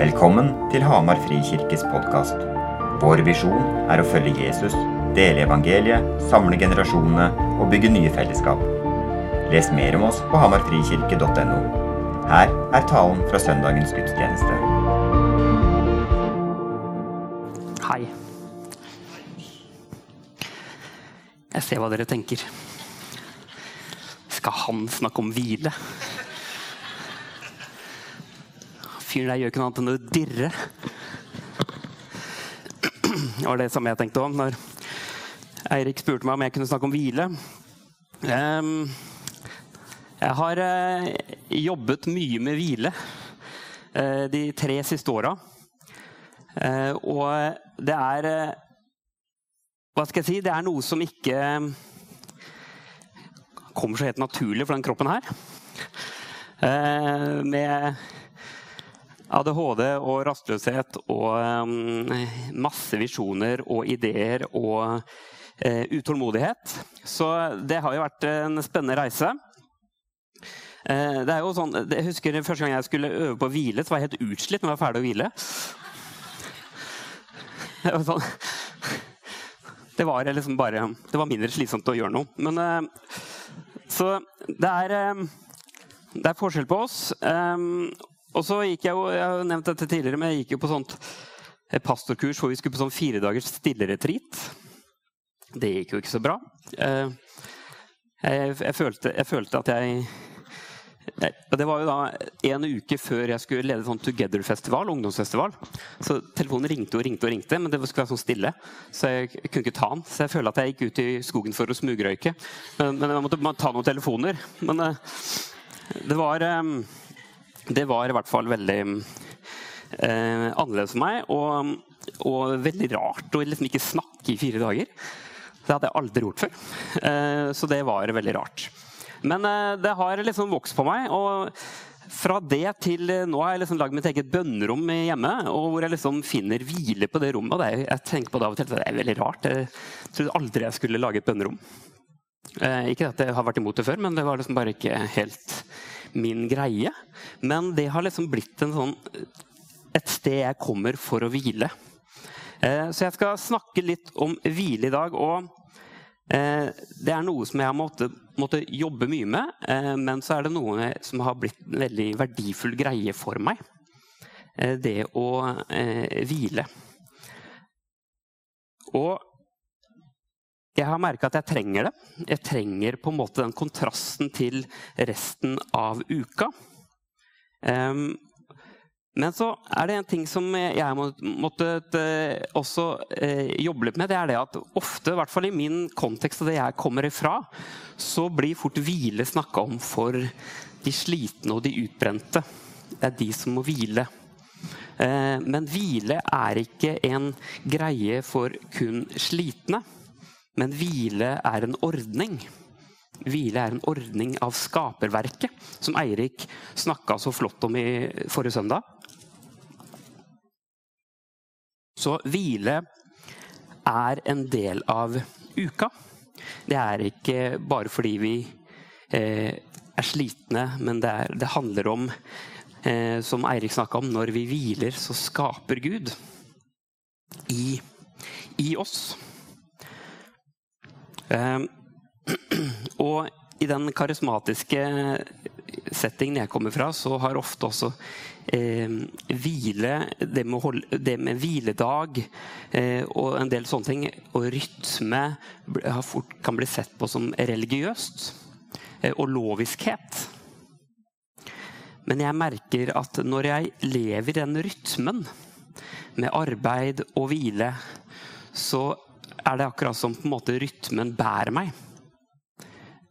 Velkommen til Hamar Frikirkes podkast. Vår visjon er å følge Jesus, dele evangeliet, samle generasjonene og bygge nye fellesskap. Les mer om oss på hamarfrikirke.no. Her er talen fra søndagens gudstjeneste. Hei. Jeg ser hva dere tenker. Skal han snakke om hvile? Fyren der gjør ikke noe annet enn å dirre. Det var det samme jeg tenkte om når Eirik spurte meg om jeg kunne snakke om hvile. Ehm, jeg har eh, jobbet mye med hvile eh, de tre siste åra. Eh, og det er Hva skal jeg si? Det er noe som ikke kommer så helt naturlig for den kroppen her. Med ADHD og rastløshet og um, masse visjoner og ideer og uh, utålmodighet. Så det har jo vært en spennende reise. Uh, det er jo sånn, jeg husker Første gang jeg skulle øve på å hvile, så var jeg helt utslitt når jeg var ferdig å hvile. Det var, sånn, det var liksom bare Det var mindre slitsomt å gjøre noe. Men, uh, så det er, det er forskjell på oss. Og så gikk jeg jo, jeg har nevnt dette tidligere, men jeg gikk jo på sånt pastorkurs hvor vi skulle på sånn fire dagers stilleretreat. Det gikk jo ikke så bra. Jeg, jeg, følte, jeg følte, at jeg, og Det var jo da en uke før jeg skulle lede sånn Together-festival, ungdomsfestival. Så telefonen ringte og ringte og ringte, men det skulle være sånn stille. Så jeg kunne ikke ta den. Så jeg føler at jeg gikk ut i skogen for å smugrøyke. Men, men jeg måtte ta noen telefoner. Men det var det var i hvert fall veldig eh, annerledes for meg. Og, og, veldig rart å liksom ikke snakke i fire dager. Det hadde jeg aldri gjort før. Eh, så det var veldig rart. Men eh, det har liksom vokst på meg. og fra det til nå har jeg liksom lagd mitt eget bønnerom hjemme. og Hvor jeg liksom finner hvile på det rommet. det jeg tenker på Det av og til, det er veldig rart. Jeg trodde aldri jeg skulle lage et bønnerom. Eh, ikke at jeg har vært imot det før, men det var liksom bare ikke helt min greie. Men det har liksom blitt sånn, et sted jeg kommer for å hvile. Eh, så jeg skal snakke litt om hvile i dag. og eh, Det er noe som jeg har måttet, måtte jobbe mye med, eh, men så er det noe som har blitt en veldig verdifull greie for meg. Det å hvile. Og jeg har merka at jeg trenger det. Jeg trenger på en måte den kontrasten til resten av uka. Um, men så er det en ting som jeg må, måtte uh, også uh, jobbe litt med. Det er det at ofte, i hvert fall i min kontekst og det jeg kommer ifra, så blir fort hvile snakka om for de slitne og de utbrente. Det er de som må hvile. Uh, men hvile er ikke en greie for kun slitne. Men hvile er en ordning. Hvile er en ordning av skaperverket, som Eirik snakka så flott om i forrige søndag. Så hvile er en del av uka. Det er ikke bare fordi vi eh, er slitne, men det, er, det handler om, eh, som Eirik snakka om, når vi hviler, så skaper Gud i, i oss. Ehm, og i den karismatiske settingen jeg kommer fra, så har ofte også eh, hvile, det med, holde, det med hviledag eh, og en del sånne ting, og rytme, fort, kan bli sett på som religiøst. Eh, og loviskhet. Men jeg merker at når jeg lever den rytmen, med arbeid og hvile, så er det akkurat som på en måte rytmen bærer meg.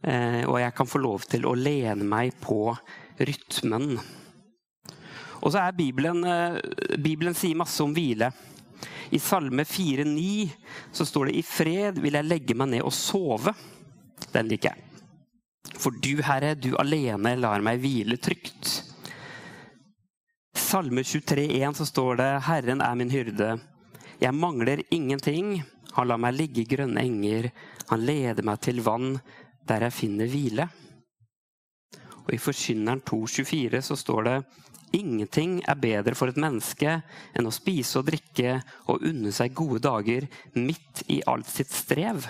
Eh, og jeg kan få lov til å lene meg på rytmen. Og så er Bibelen eh, Bibelen sier masse om hvile. I Salme 4,9 så står det 'I fred vil jeg legge meg ned og sove'. Den liker jeg. For du, Herre, du alene lar meg hvile trygt. Salme 23,1 så står det 'Herren er min hyrde'. Jeg mangler ingenting. Han lar meg ligge i grønne enger. Han leder meg til vann der jeg finner hvile. Og I Forkynneren 2,24 så står det Ingenting er bedre for et menneske enn å spise og drikke og unne seg gode dager midt i alt sitt strev.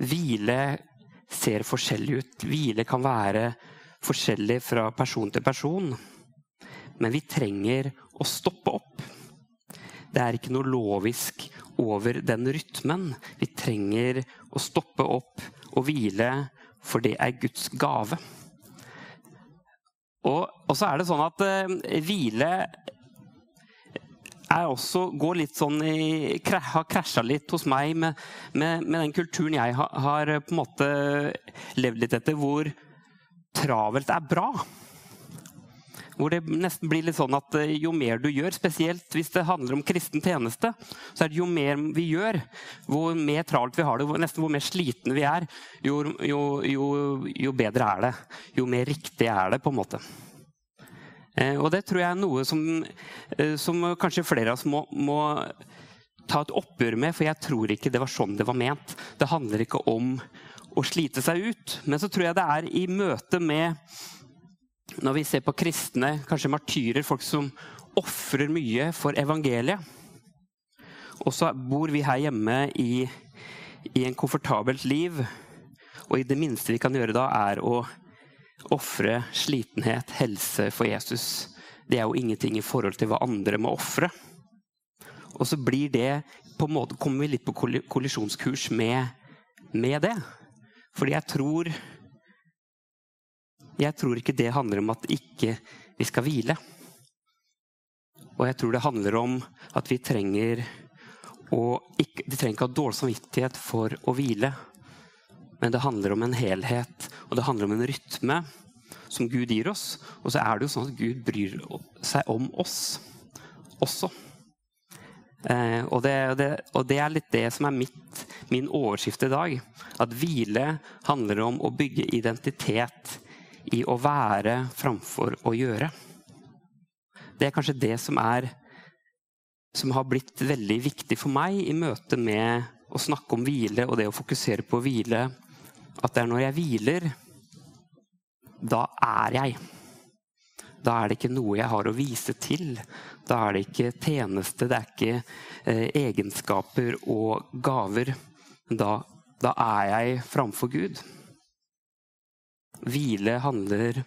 Hvile ser forskjellig ut. Hvile kan være forskjellig fra person til person. Men vi trenger å stoppe opp. Det er ikke noe lovisk over den rytmen. Vi trenger å stoppe opp og hvile, for det er Guds gave. Og, og så er det sånn at eh, hvile er også, går litt sånn i, har krasja litt hos meg med, med, med, den kulturen jeg har, har, på en måte levd litt etter, hvor travelt er bra. Hvor det nesten blir litt sånn at eh, jo mer du gjør, spesielt hvis det handler om kristen tjeneste, så er det jo mer vi gjør, hvor mer travelt vi har det, nesten hvor mer slitne vi er, jo, jo, jo, jo bedre er det. Jo mer riktig er det, på en måte. Eh, og det tror jeg er noe som, eh, som kanskje flere av oss må, må ta et oppgjør med, for jeg tror ikke det var sånn det var ment. Det handler ikke om å slite seg ut. Men så tror jeg det er i møte med når vi ser på kristne, kanskje martyrer, folk som ofrer mye for evangeliet. Og så bor vi her hjemme i, i en komfortabelt liv. Og i det minste vi kan gjøre da, er å ofre slitenhet, helse for Jesus. Det er jo ingenting i forhold til hva andre må ofre. Og så blir det på en måte, kommer vi litt på kollisjonskurs med, med det. Fordi jeg tror jeg tror ikke det handler om at ikke vi skal hvile. Og jeg tror det handler om at vi trenger å ikke, De trenger ikke ha dårlig samvittighet for å hvile. Men det handler om en helhet, og det handler om en rytme som Gud gir oss. Og så er det jo sånn at Gud bryr seg om oss også. Eh, og, det, det, og, det, er litt det som er mitt, min overskrift i dag. At hvile handler om å bygge identitet i å være framfor å gjøre. Det er kanskje det som er som har blitt veldig viktig for meg i møte med å snakke om hvile og det å fokusere på å hvile. At det er når jeg hviler, da er jeg. Da er det ikke noe jeg har å vise til. Da er det ikke tjeneste, det er ikke eh, egenskaper og gaver. Da, da er jeg framfor Gud. Hvile handler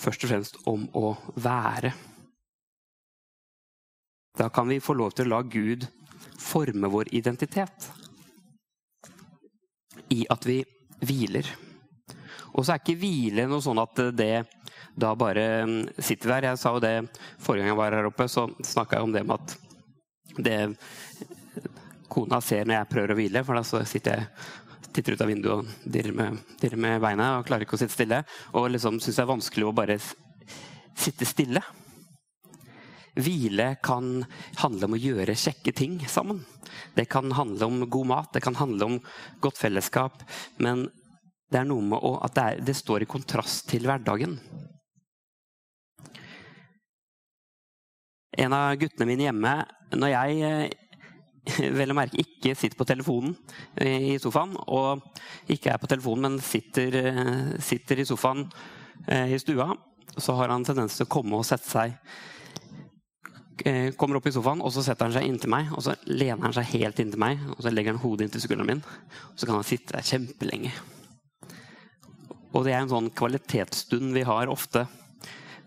først og fremst om å være. Da kan vi få lov til å la Gud forme vår identitet i at vi hviler. Og så er ikke hvile noe sånn at det da bare sitter der. Jeg sa jo det forrige gang jeg var her oppe, så snakka jeg om det med at det kona ser når jeg prøver å hvile, for da sitter jeg titter ut av vinduet og dirrer med, med beina og klarer ikke å sitte stille. Og liksom syns det er vanskelig å bare sitte stille. Hvile kan handle om å gjøre kjekke ting sammen. Det kan handle om god mat, det kan handle om godt fellesskap. Men det er noe med at det, er, det står i kontrast til hverdagen. En av guttene mine hjemme Når jeg eh, vel å merke ikke sitter på telefonen eh, i sofaen, og ikke er på telefonen, men sitter, eh, sitter i sofaen eh, i stua, så har han tendens til å komme og sette seg Kommer opp i sofaen, og så setter han seg inntil meg. Og så lener han seg helt inntil meg, og så legger han hodet inntil skulderen min. Og så kan han sitte der kjempelenge. Og det er en sånn kvalitetsstund vi har ofte.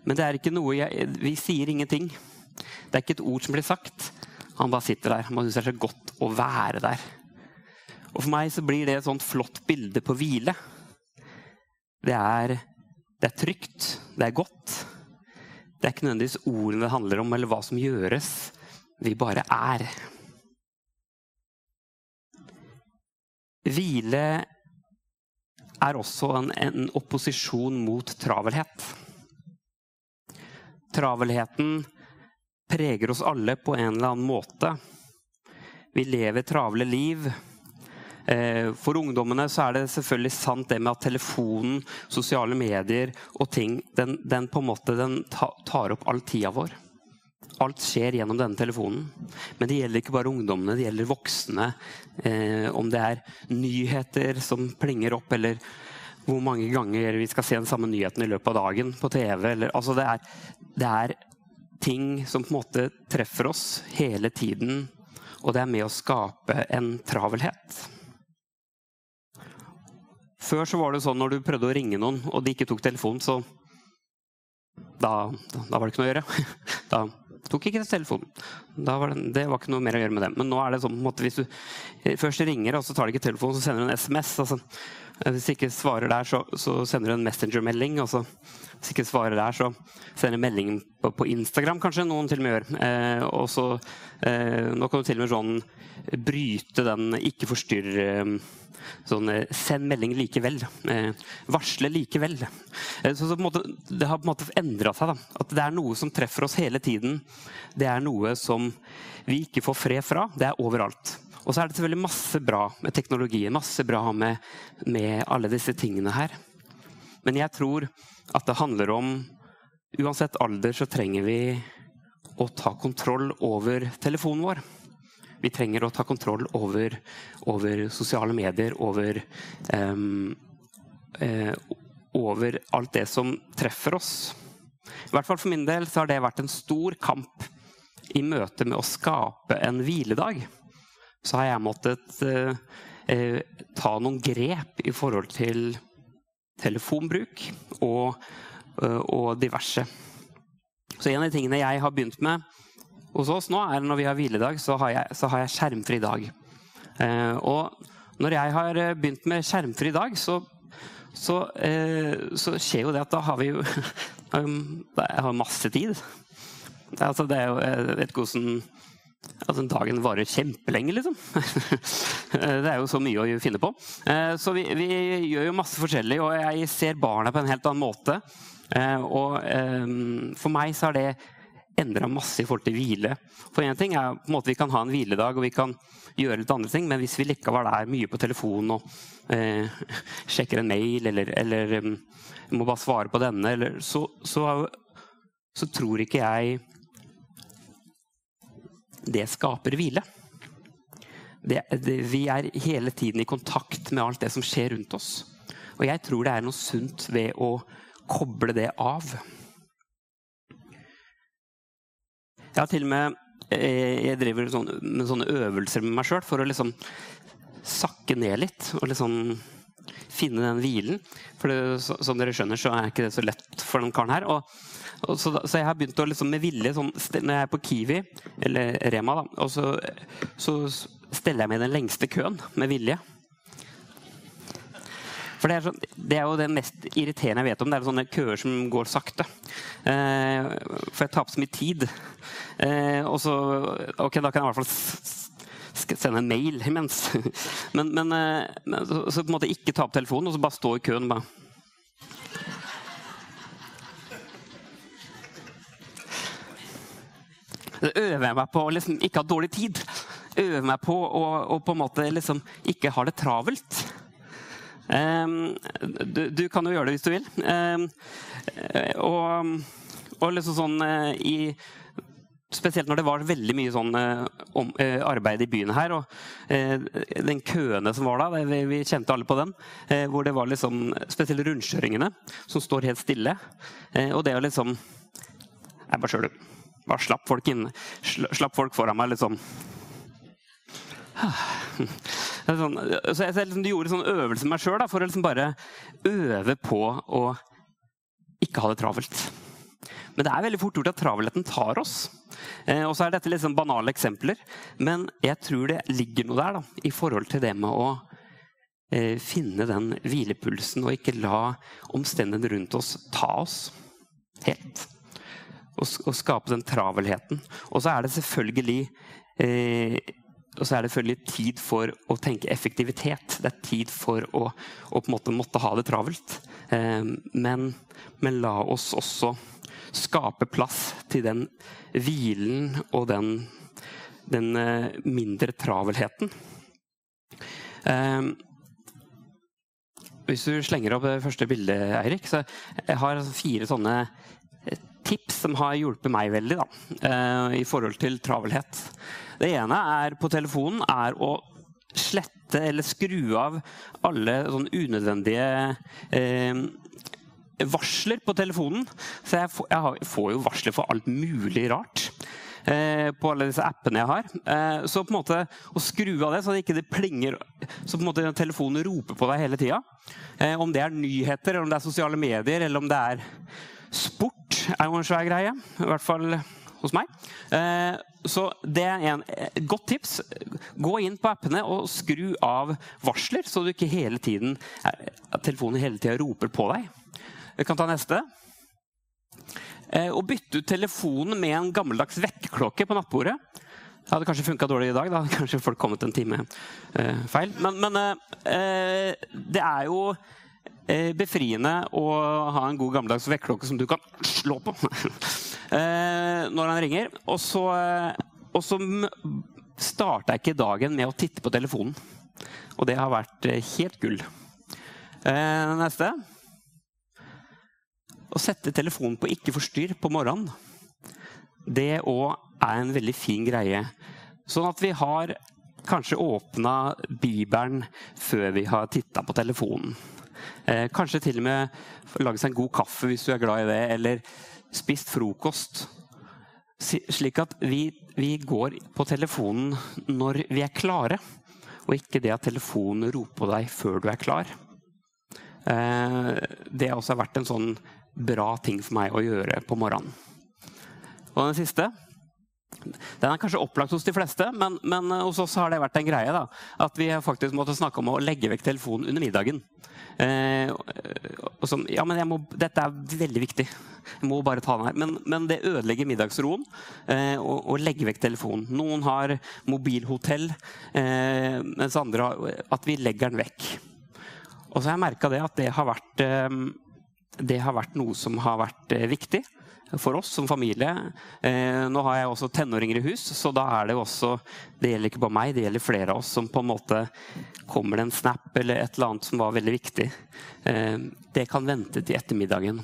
Men det er ikke noe jeg, Vi sier ingenting. Det er ikke et ord som blir sagt. Han bare sitter der. Man syns det er så godt å være der. Og For meg så blir det et sånt flott bilde på hvile. Det er, det er trygt, det er godt. Det er ikke nødvendigvis ordene det handler om, eller hva som gjøres. Vi bare er. Hvile er også en, en opposisjon mot travelhet. Travelheten preger oss alle på en eller annen måte. Vi lever travle liv. Eh, for ungdommene så er det selvfølgelig sant det med at telefonen, sosiale medier og ting, den, den på en måte tar opp all tida vår. Alt skjer gjennom denne telefonen. Men det gjelder ikke bare ungdommene, det gjelder voksne. Eh, om det er nyheter som plinger opp, eller hvor mange ganger vi skal se den samme nyheten i løpet av dagen på TV. Eller, altså det, er, det er ting som på en måte treffer oss hele tiden, og det er med å skape en travelhet. Før så var det sånn når du prøvde å ringe noen, og de ikke tok telefonen, så da, da, var det ikke noe å gjøre. Da tok ikke telefonen. Var det, det, var ikke noe mer å gjøre med det. Men nå er det sånn måte, hvis du først ringer, og så tar du ikke telefonen, så sender du en SMS. Altså, hvis du ikke svarer der, så, så sender du en Messenger-melding. og så hvis ikke svarer der, så sender melding på, på, Instagram, kanskje. Noen til og med gjør. Eh, og så, eh, nå kan du til og med sånn bryte den ikke forstyrre eh, sånn eh, Send melding likevel. Eh, varsle likevel. Eh, så, så måte, det har på en måte endra seg. Da. At det er noe som treffer oss hele tiden. Det er noe som vi ikke får fred fra. Det er overalt. Og så er det selvfølgelig masse bra med teknologien, masse bra med, med alle disse tingene her. Men jeg tror at det handler om Uansett alder så trenger vi å ta kontroll over telefonen vår. Vi trenger å ta kontroll over, over sosiale medier, over, um, uh, over alt det som treffer oss. I hvert fall for min del har det vært en stor kamp i møte med å skape en hviledag. Så har jeg måttet uh, uh, ta noen grep i forhold til telefonbruk og, øh, og diverse. Så en av de tingene jeg har begynt med hos oss nå, er når vi har hviledag, så har jeg, så har jeg skjermfri dag. Eh, og når jeg har øh, begynt med skjermfri dag, så, så, eh, så skjer jo det at da har vi jo Jeg har masse tid. Altså, det er jo, jeg vet ikke hvordan Altså, dagen varer kjempelenge, liksom. det er jo så mye å finne på. Eh, så vi, vi, gjør jo masse forskjellig, og jeg ser barna på en helt annen måte. Eh, og eh, for meg så har det endra masse i forhold til hvile. For én ting er på en måte vi kan ha en hviledag og vi kan gjøre litt andre ting, men hvis vi likevel er mye på telefonen og eh, sjekker en mail eller, eller må bare svare på denne, eller, så, så, så tror ikke jeg det skaper hvile. Det, det, vi er hele tiden i kontakt med alt det som skjer rundt oss. Og jeg tror det er noe sunt ved å koble det av. Jeg til og med eh, jeg driver sånn, med sånne øvelser med meg sjøl for å liksom sakke ned litt. og liksom finne den hvilen. For det, som dere skjønner, så er ikke det så lett for den karen her. Og så, så, jeg har begynt å liksom med vilje sånn, Når jeg er på Kiwi, eller Rema, da, og så, så steller jeg meg i den lengste køen med vilje. For det er, sånn, det er, jo det mest irriterende jeg vet om. Det er sånne køer som går sakte. Eh, for jeg taper så mye tid. Eh, og så Ok, da kan jeg i hvert fall sende en mail imens. Men, men, eh, men så, så, på en måte ikke ta opp telefonen, og så bare stå i køen. bare øver jeg meg på å liksom ikke ha dårlig tid. Øver meg på å på en måte liksom ikke ha det travelt. Um, du, du, kan jo gjøre det hvis du vil. Um, og, og, liksom sånn uh, i Spesielt når det var veldig mye sånn uh, om, uh, arbeid i byen her. Og den køene som var da, vi, vi kjente alle på den. hvor det var liksom Spesielt rundkjøringene som står helt stille. og det å liksom Jeg bare du. Bare slapp folk inn. Slapp folk foran meg, liksom. Sånn, så jeg, jeg liksom, gjorde sånn øvelse med meg sjøl for å liksom bare øve på å ikke ha det travelt. Men det er veldig fort gjort at travelheten tar oss. Eh, og så er dette liksom banale eksempler, men jeg tror det ligger noe der da, i forhold til det med å eh, finne den hvilepulsen og ikke la omstendighetene rundt oss ta oss helt og, skape den travelheten. Og så er det selvfølgelig eh, og så er det selvfølgelig tid for å tenke effektivitet. Det er tid for å, å på en måte måtte ha det travelt. Eh, men, men, la oss også skape plass til den hvilen og den, den eh, mindre travelheten. Eh, hvis du slenger opp det første bildet, Eirik, så jeg har fire sånne tips som har hjulpet meg veldig da, eh, i forhold til travelhet. Det ene er på telefonen er å slette eller skru av alle sånn unødvendige eh, varsler på telefonen. Så jeg får, jeg får, jo varsler for alt mulig rart eh, på alle disse appene jeg har. Eh, så på en måte å skru av det, så det ikke plinger Så på en måte telefonen roper på deg hele tida. Om det er nyheter, eller om det er sosiale medier, eller om det er sport, er jo en svær greie. I hvert fall hos meg. Eh, så det er en godt tips. Gå inn på appene og skru av varsler, så du ikke hele tiden, telefonen hele tida roper på deg. Vi kan ta neste. Eh, å bytte ut telefonen med en gammeldags vekkerklokke på nattbordet. Det hadde kanskje funka dårlig i dag. Da hadde kanskje folk kommet en time eh, feil. Men, men eh, det er jo eh, befriende å ha en god gammeldags vekkerklokke som du kan slå på eh, når han ringer. Og så, eh, og så starta jeg ikke dagen med å titte på telefonen. Og det har vært helt gull. neste. Å sette telefonen på 'ikke forstyrr' på morgenen, det òg er en veldig fin greie. Sånn at vi har kanskje åpna Bibelen før vi har titta på telefonen. Eh, kanskje til og med lage seg en god kaffe hvis du er glad i det, eller spist frokost. Slik at vi, vi går på telefonen når vi er klare, og ikke det at telefonen roper på deg før du er klar. Eh, det har også vært en sånn bra ting for meg å gjøre på morgenen. Og den siste den er kanskje opplagt hos de fleste, men, men hos oss har det vært en greie. da, At vi faktisk måtte snakke om å legge vekk telefonen under middagen. Eh, og som, ja, men må, Dette er veldig viktig. Jeg må bare ta den her. Men, men det ødelegger middagsroen eh, å, å, legge vekk telefonen. Noen har mobilhotell, eh, mens andre har At vi legger den vekk. Og så har jeg merka det at det har vært eh, det har vært noe som har vært eh, viktig for oss som familie. Eh, nå har jeg også tenåringer i hus, så da er det jo også Det gjelder ikke bare meg, det gjelder flere av oss som på en måte Kommer det en snap eller et eller annet som var veldig viktig, eh, det kan vente til ettermiddagen.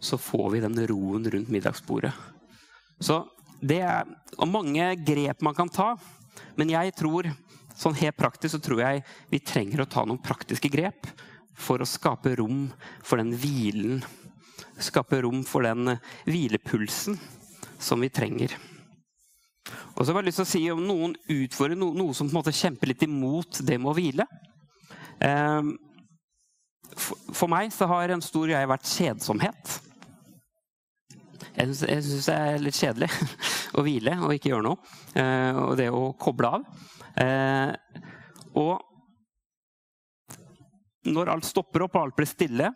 Så får vi den roen rundt middagsbordet. Så det er mange grep man kan ta, men jeg tror sånn helt praktisk så tror jeg vi trenger å ta noen praktiske grep for å skape rom for den hvilen. Skape rom for den hvilepulsen som vi trenger. Og så har jeg lyst til å si om noen utfordrer noe, noe som på en måte kjemper litt imot det med å hvile. Ehm, for meg så har en stor greie vært kjedsomhet. Jeg syns det er litt kjedelig å hvile og ikke gjøre noe. Eh, og det å koble av. Eh, og når alt stopper opp og alt blir stille,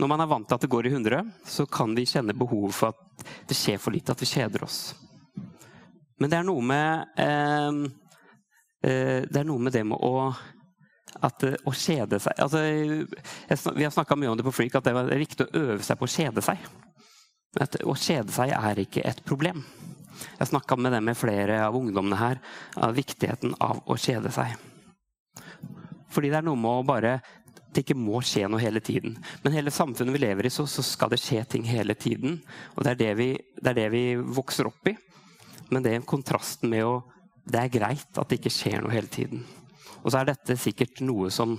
når man er vant til at det går i 100, så kan vi kjenne behov for at det skjer for lite, at vi kjeder oss. Men det er noe med eh, eh Det er noe med det med å, at, eh, å kjede seg altså, jeg, Vi har snakka mye om det på Freak, at det er viktig å øve seg på å kjede seg. At å kjede seg er ikke et problem. Jeg snakka med med flere av ungdommene her, av viktigheten av å kjede seg. Fordi det er noe med å bare det ikke må skje noe hele tiden. Men hele samfunnet vi lever i, så, så skal det skje ting hele tiden. Og det er det, vi, det er det, vi, vokser opp i. Men det er kontrasten med å Det er greit at det ikke skjer noe hele tiden. Og så er dette sikkert noe som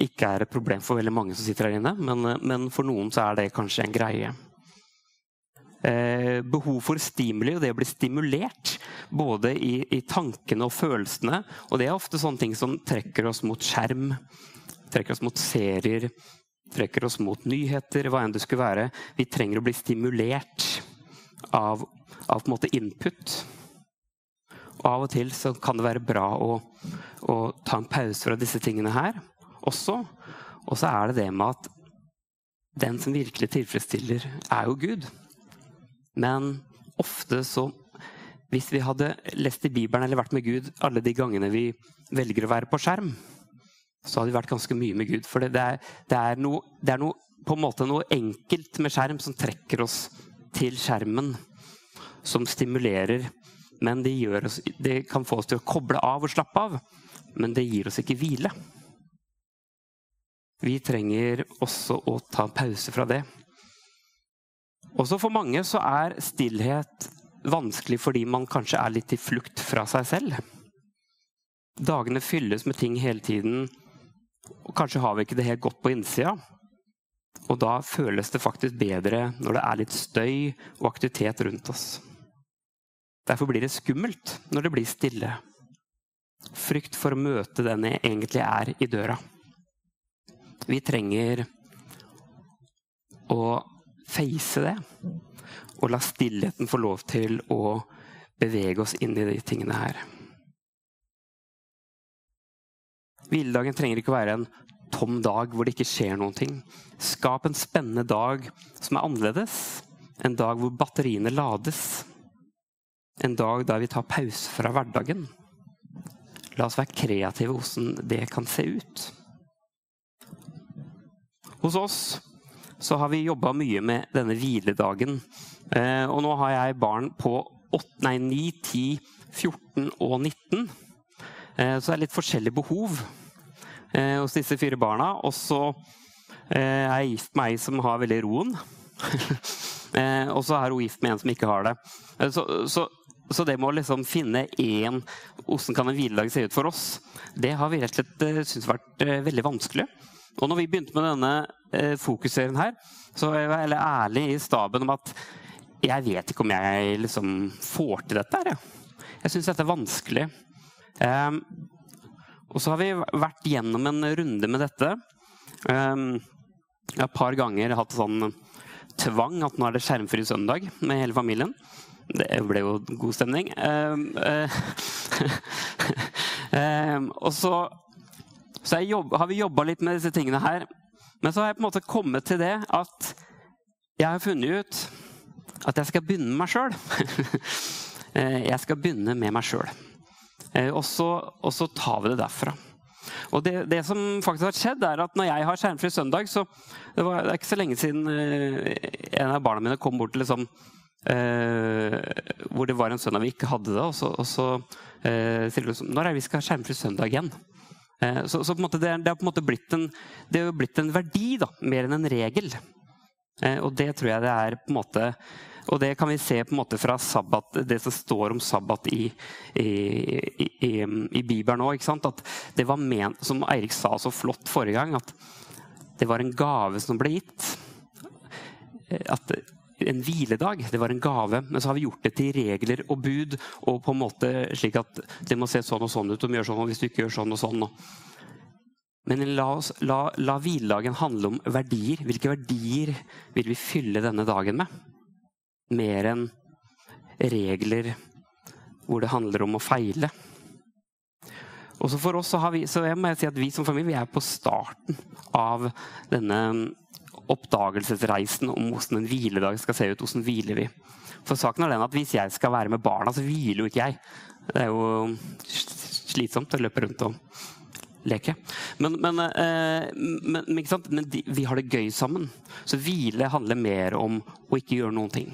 ikke er et problem for veldig mange som sitter her inne, men, men for noen så er det kanskje en greie. Eh, behov for stimuli og det å bli stimulert. Både i, i, tankene og følelsene. Og det er ofte sånne ting som trekker oss mot skjerm, trekker oss mot serier, trekker oss mot nyheter, hva enn det skulle være. Vi trenger å bli stimulert av, av input. Og av og til så kan det være bra å, å ta en pause fra disse tingene her også. Og så er det det med at den som virkelig tilfredsstiller, er jo Gud. Men ofte så Hvis vi hadde lest i Bibelen eller vært med Gud alle de gangene vi velger å være på skjerm, så hadde vi vært ganske mye med Gud. For det, er, det er, noe, det er noe, på en måte noe enkelt med skjerm som trekker oss til skjermen. Som stimulerer. Men det, oss, det kan få oss til å koble av og slappe av. Men det gir oss ikke hvile. Vi trenger også å ta en pause fra det. Også for mange så er stillhet vanskelig fordi man kanskje er litt i flukt fra seg selv. dagene fylles med ting hele tiden, og kanskje har vi ikke det helt godt på innsida. Og da føles det faktisk bedre når det er litt støy og aktivitet rundt oss. Derfor blir det skummelt når det blir stille. Frykt for å møte den jeg egentlig er i døra. Vi trenger å face det, og la stillheten få lov til å bevege oss inn i de tingene her. Hviledagen trenger ikke å være en tom dag hvor det ikke skjer noen ting. Skap en spennende dag som er annerledes. En dag hvor batteriene lades. En dag der vi tar pause fra hverdagen. La oss være kreative hvordan det kan se ut. Hos oss så har vi jobba mye med denne hviledagen. Eh, og nå har jeg barn på 8, nei, 9, 10, 14 og 19. Eh, så det er litt forskjellige behov eh, hos disse fire barna. Og så eh, er jeg gift med ei som har veldig roen. og så er hun gift med en som ikke har det. Så, så, så det med å liksom finne én Hvordan kan en hviledag se ut for oss? Det har vi rett og slett syntes vært veldig vanskelig. Og når vi begynte med denne fokusserien her, så var jeg veldig ærlig i staben om at jeg vet ikke om jeg liksom får til dette. her. Jeg, jeg syns dette er vanskelig. Um, og så har vi vært gjennom en runde med dette. Um, jeg har et par ganger hatt sånn tvang at nå er det skjermfri søndag med hele familien. Det ble jo god stemning. Um, uh, um, og så, så jobb, har vi jobba litt med disse tingene her. Men så har jeg på en måte kommet til det at jeg har funnet ut at jeg skal begynne med meg sjøl. jeg skal begynne med meg sjøl. Eh, og så, og så tar vi det derfra. Og det, det, som faktisk har skjedd, er at når jeg har skjermfri søndag så Det, var, det er ikke så lenge siden uh, en av barna mine kom bort til liksom eh, Hvor det var en søndag vi ikke hadde det, og så, og så eh, sier de liksom Når er det vi skal ha skjermfri søndag igjen? så, så det, det, har på en måte blitt en, det har blitt en verdi, da, mer enn en regel. og det tror jeg det er på en måte og det kan vi se på en måte fra sabbat, det som står om sabbat i, i, i, i Bibelen òg. At det var ment, som Eirik sa så flott forrige gang, at det var en gave som ble gitt. At en hviledag det var en gave, men så har vi gjort det til regler og bud. og på en måte slik at Det må se sånn og sånn ut, om vi gjør sånn, og hvis du ikke gjør sånn og sånn. Men la, oss, la, la hviledagen handle om verdier. Hvilke verdier vil vi fylle denne dagen med? Mer enn regler hvor det handler om å feile. Også for oss så, vi, så jeg må si at vi som familie er på starten av denne oppdagelsesreisen om hvordan en hviledag skal se ut. Hvordan hviler vi? For saken er den at Hvis jeg skal være med barna, så hviler jo ikke jeg. Det er jo slitsomt å løpe rundt og leke. Men, men, eh, men, men vi har det gøy sammen. Så hvile handler mer om å ikke gjøre noen ting.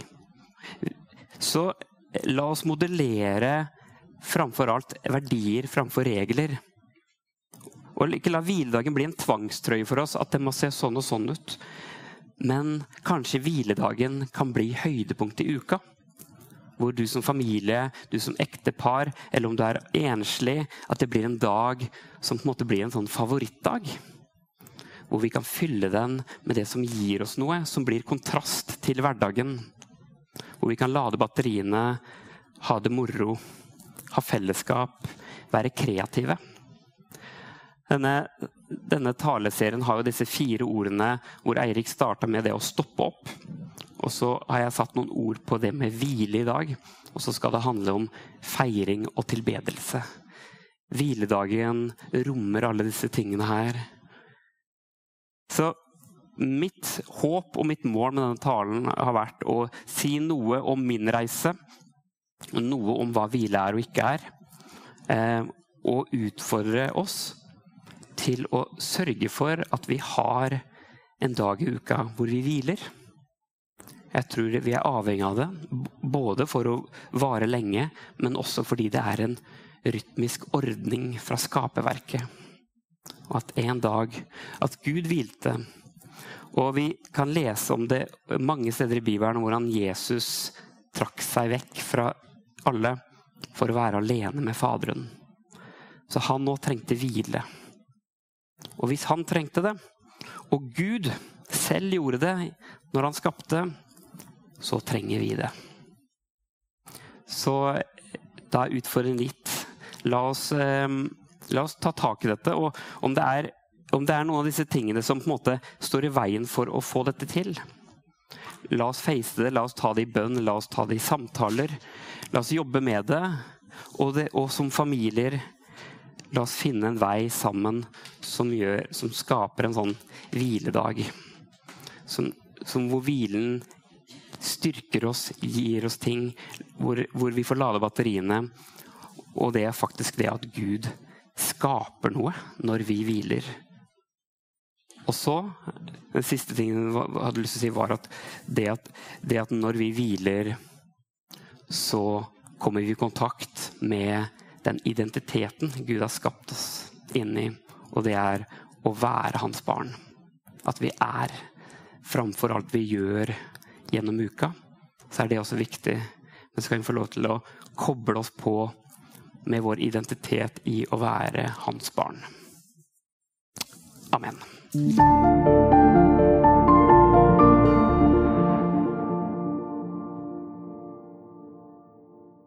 Så la oss modellere framfor alt verdier framfor regler. Og ikke la hviledagen bli en tvangstrøye for oss, at det må se sånn og sånn ut. Men kanskje hviledagen kan bli høydepunktet i uka. Hvor du som familie, du som ektepar, eller om du er enslig, at det blir en dag som på en måte blir en sånn favorittdag. Hvor vi kan fylle den med det som gir oss noe, som blir kontrast til hverdagen. Hvor vi kan lade batteriene, ha det moro, ha fellesskap, være kreative. Denne, denne taleserien har jo disse fire ordene hvor Eirik starta med det å stoppe opp. Og så har jeg satt noen ord på det med hvile i dag. Og så skal det handle om feiring og tilbedelse. Hviledagen rommer alle disse tingene her. Så Mitt håp og mitt mål med denne talen har vært å si noe om min reise. Noe om hva hvile er og ikke er. Eh, og utfordre oss til å sørge for at vi har en dag i uka hvor vi hviler. Jeg tror vi er avhengig av det, både for å vare lenge, men også fordi det er en rytmisk ordning fra skaperverket. At en dag at Gud hvilte og vi kan lese om det mange steder i Bibelen hvordan Jesus trakk seg vekk fra alle for å være alene med Faderen. Så han nå trengte hvile. Og hvis han trengte det, og Gud selv gjorde det når han skapte, så trenger vi det. Så da er utfordringen gitt. La oss, eh, la oss ta tak i dette. Og om det, er, om det er noen av disse tingene som på en måte står i veien for å få dette til, la oss face det, la oss ta det i bønn, la oss ta det i samtaler. La oss jobbe med det. Og, det, og som familier La oss finne en vei sammen som, gjør, som skaper en sånn hviledag. Som, som hvor hvilen styrker oss, gir oss ting, hvor, hvor vi får lade batteriene. Og det er faktisk det at Gud skaper noe når vi hviler. Og så, Den siste tingen jeg hadde lyst til å si, var at det at, det at når vi hviler, så kommer vi i kontakt med den identiteten Gud har skapt oss inn i. Og det er å være hans barn. At vi er framfor alt vi gjør gjennom uka. Så er det også viktig. Men så kan vi få lov til å koble oss på med vår identitet i å være hans barn. Amen. 嗯。